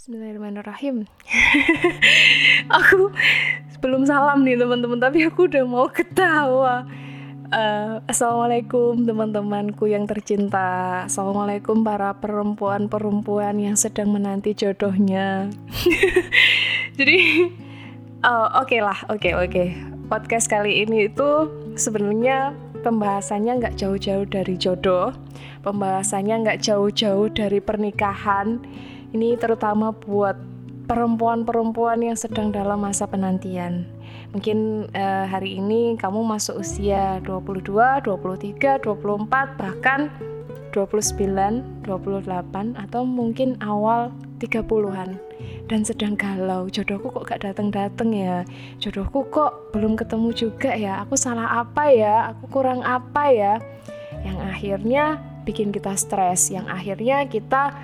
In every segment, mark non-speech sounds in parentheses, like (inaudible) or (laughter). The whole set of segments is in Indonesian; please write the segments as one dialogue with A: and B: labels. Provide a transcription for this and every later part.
A: Bismillahirrahmanirrahim. (laughs) aku belum salam nih teman-teman, tapi aku udah mau ketawa. Uh, Assalamualaikum teman-temanku yang tercinta. Assalamualaikum para perempuan-perempuan yang sedang menanti jodohnya. (laughs) Jadi, uh, oke okay lah, oke okay, oke. Okay. Podcast kali ini itu sebenarnya pembahasannya nggak jauh-jauh dari jodoh, pembahasannya nggak jauh-jauh dari pernikahan. Ini terutama buat perempuan-perempuan yang sedang dalam masa penantian. Mungkin uh, hari ini kamu masuk usia 22, 23, 24, bahkan 29, 28 atau mungkin awal 30-an dan sedang galau jodohku kok gak datang-datang ya? Jodohku kok belum ketemu juga ya? Aku salah apa ya? Aku kurang apa ya? Yang akhirnya bikin kita stres yang akhirnya kita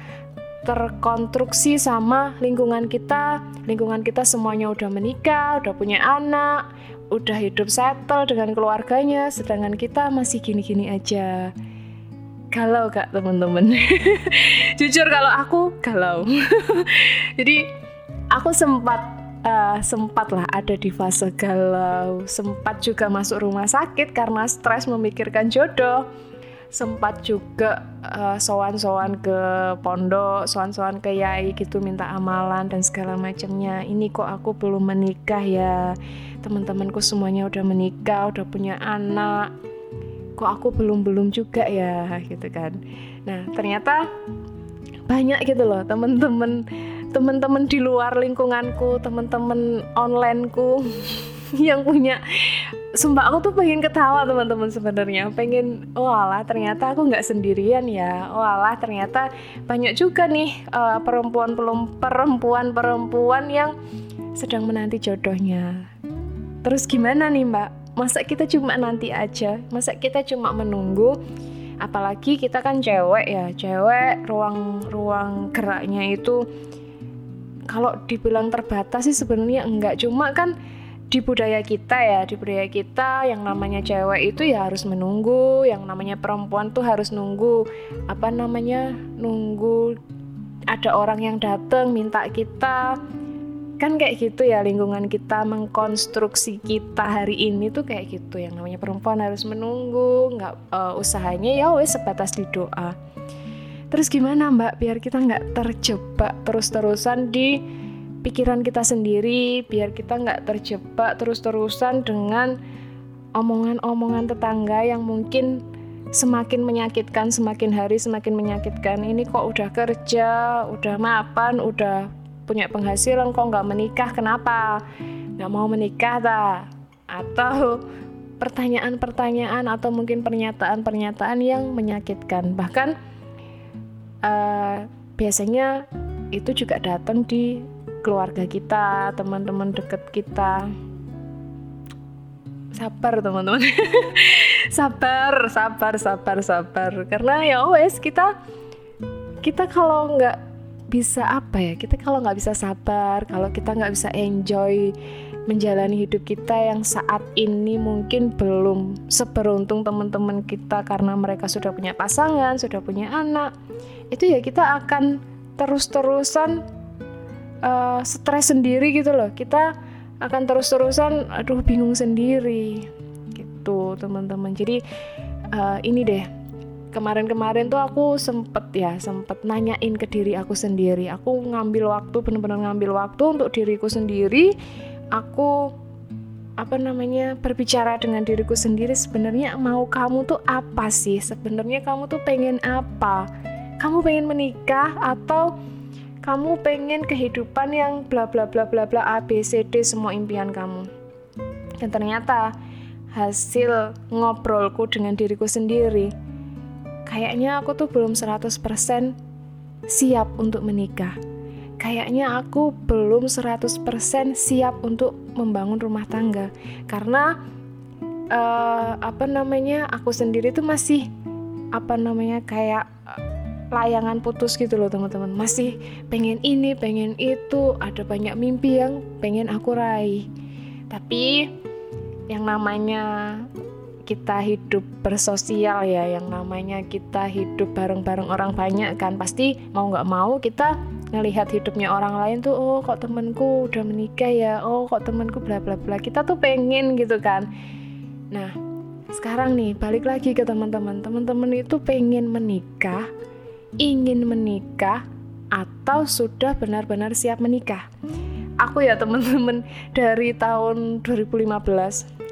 A: terkonstruksi sama lingkungan kita. Lingkungan kita semuanya udah menikah udah punya anak udah hidup settle dengan keluarganya sedangkan kita masih gini-gini aja. Galau kak teman-teman? (laughs) Jujur kalau aku galau. (laughs) Jadi aku sempat uh, sempat lah ada di fase galau. Sempat juga masuk rumah sakit karena stres memikirkan jodoh sempat juga uh, sowan-sowan ke pondok, sowan-sowan ke yai gitu minta amalan dan segala macamnya. Ini kok aku belum menikah ya. Teman-temanku semuanya udah menikah, udah punya anak kok aku belum belum juga ya gitu kan nah ternyata banyak gitu loh temen-temen temen-temen di luar lingkunganku temen-temen onlineku (laughs) yang punya sumpah aku tuh pengen ketawa teman-teman sebenarnya. Pengen walah ternyata aku nggak sendirian ya. Walah ternyata banyak juga nih uh, perempuan perempuan perempuan yang sedang menanti jodohnya. Terus gimana nih mbak? Masa kita cuma nanti aja? Masa kita cuma menunggu? Apalagi kita kan cewek ya. Cewek ruang ruang geraknya itu kalau dibilang terbatas sih sebenarnya enggak. Cuma kan di budaya kita ya di budaya kita yang namanya cewek itu ya harus menunggu yang namanya perempuan tuh harus nunggu apa namanya nunggu ada orang yang datang minta kita. Kan kayak gitu ya lingkungan kita mengkonstruksi kita hari ini tuh kayak gitu. Yang namanya perempuan harus menunggu nggak uh, usahanya ya wes sebatas di doa. Terus gimana mbak? Biar kita nggak terjebak terus-terusan di pikiran kita sendiri biar kita nggak terjebak terus-terusan dengan omongan-omongan tetangga yang mungkin semakin menyakitkan semakin hari semakin menyakitkan. Ini kok udah kerja udah mapan udah punya penghasilan kok nggak menikah? Kenapa? Nggak mau menikah ta? Atau pertanyaan-pertanyaan atau mungkin pernyataan-pernyataan yang menyakitkan. Bahkan uh, biasanya itu juga datang di keluarga kita teman-teman deket kita. Sabar teman-teman. (laughs) Sabar sabar sabar sabar. Karena ya wes kita kita kalau nggak bisa apa ya kita kalau nggak bisa sabar kalau kita nggak bisa enjoy menjalani hidup kita yang saat ini mungkin belum seberuntung teman-teman kita karena mereka sudah punya pasangan sudah punya anak itu ya kita akan terus-terusan uh, stres sendiri gitu loh. Kita akan terus-terusan aduh bingung sendiri. Gitu teman-teman. Jadi uh, ini deh. Kemarin-kemarin tuh aku sempet ya sempet nanyain ke diri aku sendiri. Aku ngambil waktu bener-bener ngambil waktu untuk diriku sendiri. Aku apa namanya berbicara dengan diriku sendiri. Sebenarnya mau kamu tuh apa sih? Sebenarnya kamu tuh pengen apa? Kamu pengen menikah atau kamu pengen kehidupan yang bla bla bla bla bla A B C D semua impian kamu dan ternyata hasil ngobrolku dengan diriku sendiri kayaknya aku tuh belum 100% siap untuk menikah. Kayaknya aku belum 100% siap untuk membangun rumah tangga karena uh, apa namanya aku sendiri tuh masih apa namanya kayak layangan putus gitu loh teman-teman. Masih pengen ini pengen itu ada banyak mimpi yang pengen aku raih. Tapi yang namanya kita hidup bersosial ya yang namanya kita hidup bareng-bareng orang banyak kan pasti mau nggak mau kita ngelihat hidupnya orang lain tuh oh kok temenku udah menikah ya? Oh kok temenku bla bla bla. Kita tuh pengen gitu kan. Nah sekarang nih balik lagi ke teman-teman. Teman-teman itu pengen menikah ingin menikah atau sudah benar-benar siap menikah? Aku ya teman-teman dari tahun 2015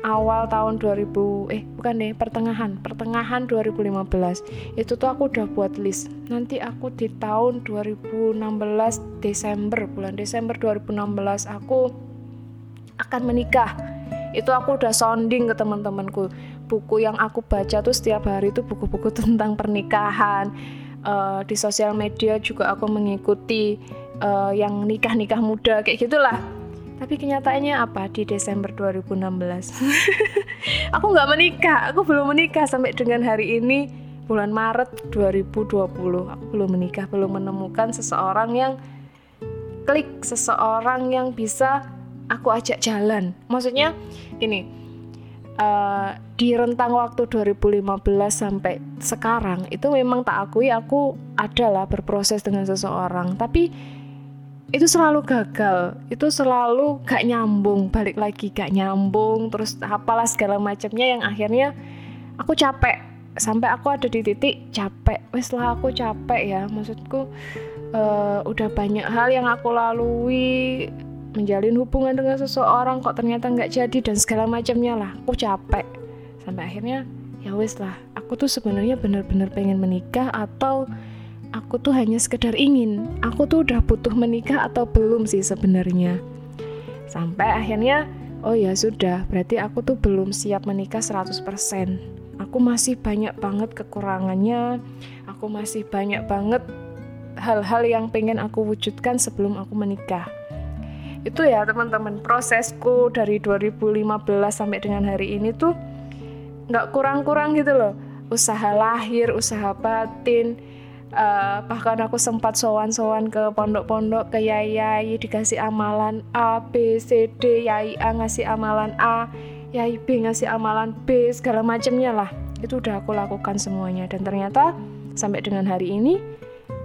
A: awal tahun 2000 eh bukan deh pertengahan pertengahan 2015 itu tuh aku udah buat list. Nanti aku di tahun 2016 Desember bulan Desember 2016 aku akan menikah. Itu aku udah sounding ke teman-temanku. Buku yang aku baca tuh setiap hari itu buku-buku tentang pernikahan uh, di sosial media juga aku mengikuti uh, yang nikah-nikah muda kayak gitulah tapi kenyataannya apa di Desember 2016? (laughs) aku nggak menikah, aku belum menikah sampai dengan hari ini bulan Maret 2020. Aku belum menikah, belum menemukan seseorang yang klik, seseorang yang bisa aku ajak jalan. Maksudnya gini, uh, di rentang waktu 2015 sampai sekarang itu memang tak akui aku adalah berproses dengan seseorang, tapi itu selalu gagal itu selalu gak nyambung balik lagi gak nyambung terus apalah segala macamnya yang akhirnya aku capek. Sampai aku ada di titik capek. Wes lah aku capek ya. Maksudku uh, udah banyak hal yang aku lalui menjalin hubungan dengan seseorang kok ternyata nggak jadi dan segala macamnya lah. Aku capek sampai akhirnya ya wes lah aku tuh sebenarnya benar-benar pengen menikah atau aku tuh hanya sekedar ingin? Aku tuh udah butuh menikah atau belum sih sebenarnya? Sampai akhirnya oh ya sudah berarti aku tuh belum siap menikah 100% aku masih banyak banget kekurangannya aku masih banyak banget hal-hal yang pengen aku wujudkan sebelum aku menikah. Itu ya teman-teman prosesku dari 2015 sampai dengan hari ini tuh nggak kurang-kurang gitu loh. Usaha lahir usaha batin uh, bahkan aku sempat sowan-sowan ke pondok-pondok ke yai dikasih amalan A B C D yai A ngasih amalan A yai B ngasih amalan B segala macamnya lah. Itu udah aku lakukan semuanya. Dan ternyata sampai dengan hari ini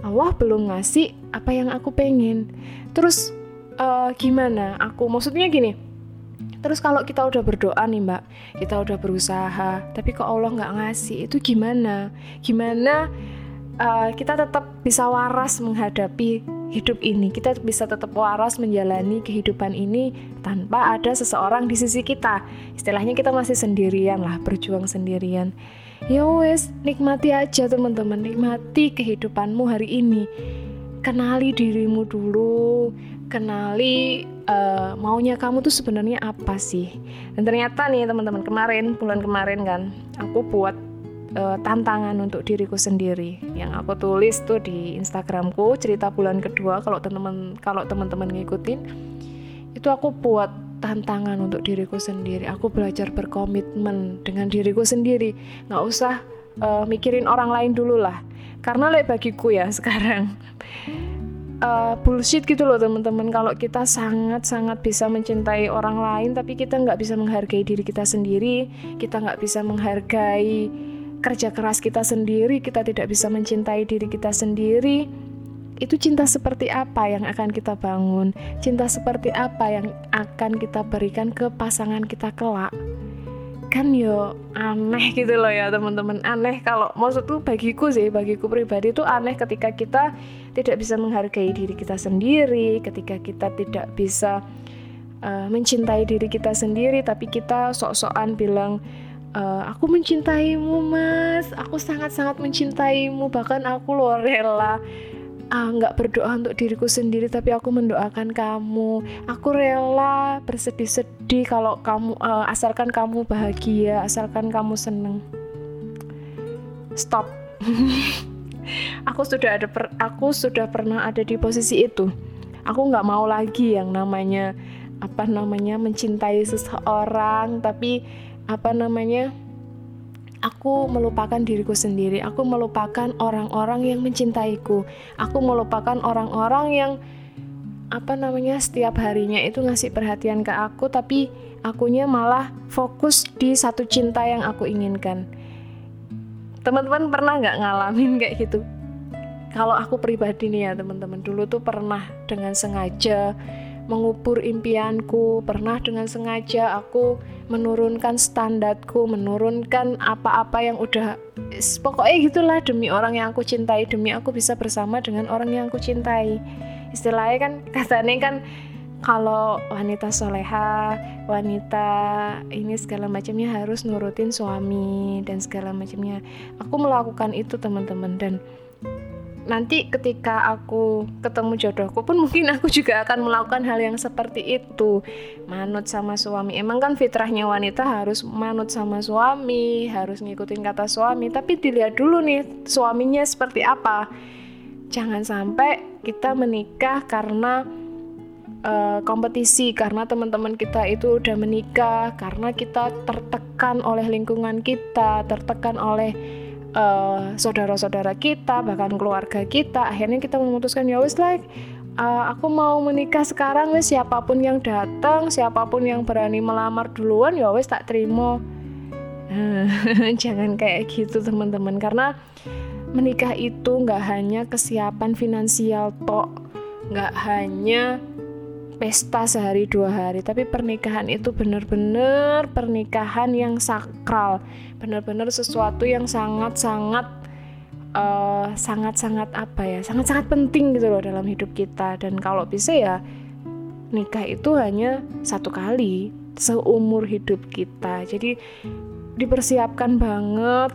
A: Allah belum ngasih apa yang aku pengen. Terus uh, gimana? Aku maksudnya gini Terus kalau kita udah berdoa nih mbak, kita udah berusaha, tapi kok Allah nggak ngasih, itu gimana? Gimana uh, kita tetap bisa waras menghadapi hidup ini. Kita bisa tetap waras menjalani kehidupan ini tanpa ada seseorang di sisi kita. Istilahnya kita masih sendirian lah, berjuang sendirian. Ya wes, nikmati aja teman-teman, nikmati kehidupanmu hari ini. Kenali dirimu dulu, kenali uh, maunya kamu tuh sebenarnya apa sih. Dan ternyata nih teman-teman kemarin, bulan kemarin kan, aku buat uh, tantangan untuk diriku sendiri. Yang aku tulis tuh di Instagramku cerita bulan kedua kalau teman-teman kalau teman-teman ngikutin itu aku buat tantangan untuk diriku sendiri. Aku belajar berkomitmen dengan diriku sendiri. Nggak usah uh, mikirin orang lain dulu lah. Karena lek bagiku ya (laughs) sekarang uh, bullshit gitu loh teman-teman kalau kita sangat-sangat bisa mencintai orang lain tapi kita nggak bisa menghargai diri kita sendiri kita nggak bisa menghargai kerja keras kita sendiri, kita tidak bisa mencintai diri kita sendiri, itu cinta seperti apa yang akan kita bangun? Cinta seperti apa yang akan kita berikan ke pasangan kita kelak? Kan yo aneh gitu loh ya teman-teman aneh kalau maksudku bagiku sih bagiku pribadi itu aneh ketika kita tidak bisa menghargai diri kita sendiri ketika kita tidak bisa uh, mencintai diri kita sendiri tapi kita sok-sokan bilang uh, aku mencintaimu mas. Aku sangat-sangat mencintaimu. Bahkan aku loh rela ah, nggak berdoa untuk diriku sendiri tapi aku mendoakan kamu. Aku rela bersedih-sedih kalau kamu uh, asalkan kamu bahagia asalkan kamu seneng. Stop (laughs) aku sudah ada per, aku sudah pernah ada di posisi itu. Aku nggak mau lagi yang namanya apa namanya mencintai seseorang tapi apa namanya aku melupakan diriku sendiri. Aku melupakan orang-orang yang mencintaiku. Aku melupakan orang-orang yang apa namanya setiap harinya itu ngasih perhatian ke aku tapi akunya malah fokus di satu cinta yang aku inginkan teman-teman pernah nggak ngalamin kayak gitu? Kalau aku pribadi nih ya teman-teman. Dulu tuh pernah dengan sengaja mengubur impianku. Pernah dengan sengaja aku menurunkan standarku menurunkan apa-apa yang udah pokoknya gitulah demi orang yang aku cintai. Demi aku bisa bersama dengan orang yang aku cintai. Istilahnya kan katanya kan kalau wanita soleha, wanita ini segala macamnya harus nurutin suami dan segala macamnya. Aku melakukan itu teman-teman. Dan nanti ketika aku ketemu jodohku pun (laughs) mungkin aku juga akan melakukan hal yang seperti itu. Manut sama suami. Emang kan fitrahnya wanita harus manut sama suami harus ngikutin kata suami. Tapi dilihat dulu nih suaminya seperti apa. Jangan sampai kita menikah karena uh, kompetisi karena teman-teman kita itu udah menikah karena kita tertekan oleh lingkungan kita tertekan oleh uh, saudara-saudara kita bahkan keluarga kita. Akhirnya kita memutuskan ya wis like uh, aku mau menikah sekarang wis siapa pun yang datang siapa pun yang berani melamar duluan ya wis tak terima. (laughs) Jangan kayak gitu teman-teman karena menikah itu nggak hanya kesiapan finansial tok nggak hanya pesta sehari dua hari tapi pernikahan itu benar-benar pernikahan yang sakral benar-benar sesuatu yang sangat-sangat uh, sangat-sangat apa ya sangat-sangat penting gitu loh dalam hidup kita. Dan kalau bisa ya nikah itu hanya satu kali seumur hidup kita. Jadi dipersiapkan banget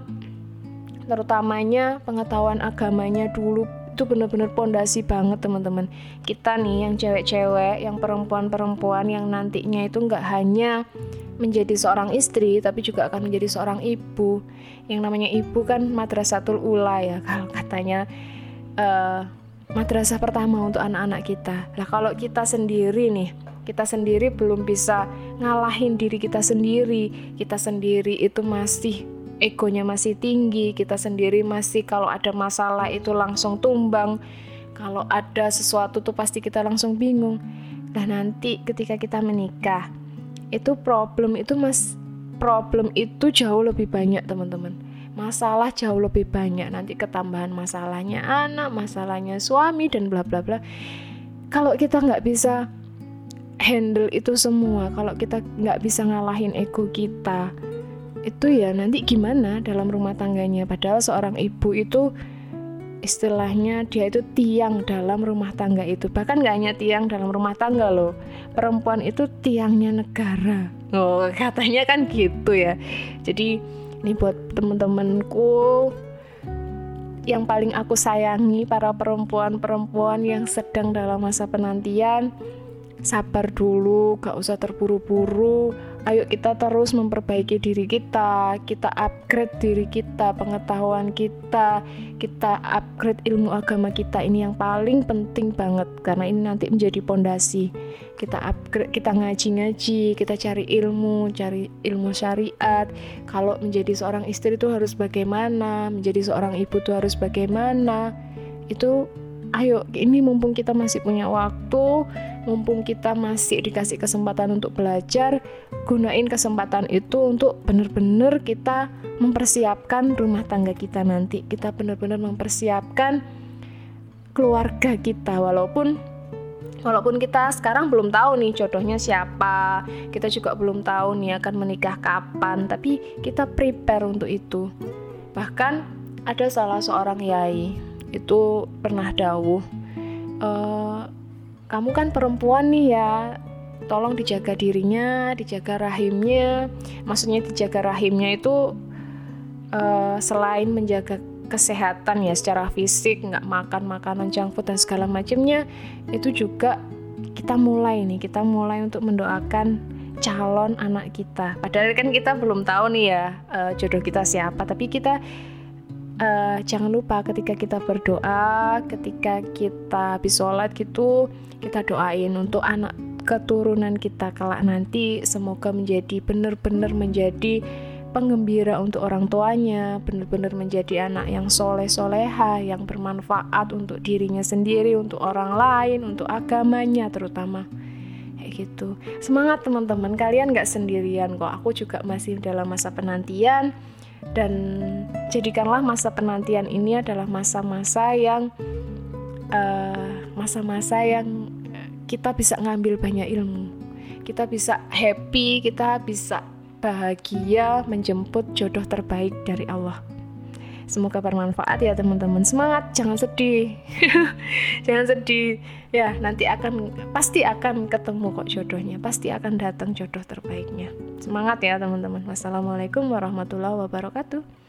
A: terutamanya pengetahuan agamanya dulu itu bener-bener pondasi banget teman-teman. Kita nih yang cewek-cewek yang perempuan-perempuan yang nantinya itu nggak hanya menjadi seorang istri tapi juga akan menjadi seorang ibu. Yang namanya ibu kan madrasatul ula ya (laughs) kalau katanya uh, madrasah pertama untuk anak-anak kita. Lah kalau kita sendiri nih kita sendiri belum bisa ngalahin diri kita sendiri. Kita sendiri itu masih egonya masih tinggi, kita sendiri masih kalau ada masalah itu langsung tumbang. Kalau ada sesuatu tuh pasti kita langsung bingung. Dan nanti ketika kita menikah, itu problem itu mas problem itu jauh lebih banyak teman-teman. Masalah jauh lebih banyak nanti ketambahan masalahnya anak, masalahnya suami dan bla bla bla. Kalau kita nggak bisa handle itu semua, kalau kita nggak bisa ngalahin ego kita, itu ya nanti gimana dalam rumah tangganya? Padahal seorang ibu itu istilahnya dia itu tiang dalam rumah tangga itu. Bahkan nggak hanya tiang dalam rumah tangga loh. Perempuan itu tiangnya negara. Oh (laughs) katanya kan gitu ya. Jadi ini buat temen-temenku yang paling aku sayangi para perempuan-perempuan yang sedang dalam masa penantian sabar dulu gak usah terburu-buru ayo kita terus memperbaiki diri kita, kita upgrade diri kita, pengetahuan kita, kita upgrade ilmu agama kita. Ini yang paling penting banget karena ini nanti menjadi pondasi. Kita upgrade, kita ngaji-ngaji, kita cari ilmu, cari ilmu syariat. Kalau menjadi seorang istri itu harus bagaimana, menjadi seorang ibu itu harus bagaimana. Itu ayo ini mumpung kita masih punya waktu, mumpung kita masih dikasih kesempatan untuk belajar, gunain kesempatan itu untuk benar-benar kita mempersiapkan rumah tangga kita nanti. Kita benar-benar mempersiapkan keluarga kita walaupun walaupun kita sekarang belum tahu nih jodohnya siapa, kita juga belum tahu nih akan menikah kapan, tapi kita prepare untuk itu. Bahkan ada salah seorang yai itu pernah dawuh e, kamu kan perempuan nih ya tolong dijaga dirinya dijaga rahimnya. Maksudnya dijaga rahimnya itu uh, selain menjaga kesehatan ya secara fisik nggak makan makanan junk food dan segala macamnya itu juga kita mulai nih kita mulai untuk mendoakan calon anak kita. Padahal kan kita belum tahu nih ya uh, jodoh kita siapa tapi kita uh, jangan lupa ketika kita berdoa, ketika kita habis sholat gitu, kita doain untuk anak keturunan kita kelak nanti semoga menjadi benar-benar menjadi penggembira untuk orang tuanya, benar-benar menjadi anak yang soleh soleha, yang bermanfaat untuk dirinya sendiri, untuk orang lain, untuk agamanya terutama. Gitu. Semangat teman-teman, kalian gak sendirian kok. Aku juga masih dalam masa penantian dan jadikanlah masa penantian ini adalah masa-masa yang eh, masa-masa uh, yang kita bisa ngambil banyak ilmu. Kita bisa happy kita bisa bahagia menjemput jodoh terbaik dari Allah Semoga bermanfaat ya teman-teman. Semangat, jangan sedih. (laughs) jangan sedih. Ya, nanti akan pasti akan ketemu kok jodohnya. Pasti akan datang jodoh terbaiknya. Semangat ya teman-teman. Wassalamualaikum warahmatullahi wabarakatuh.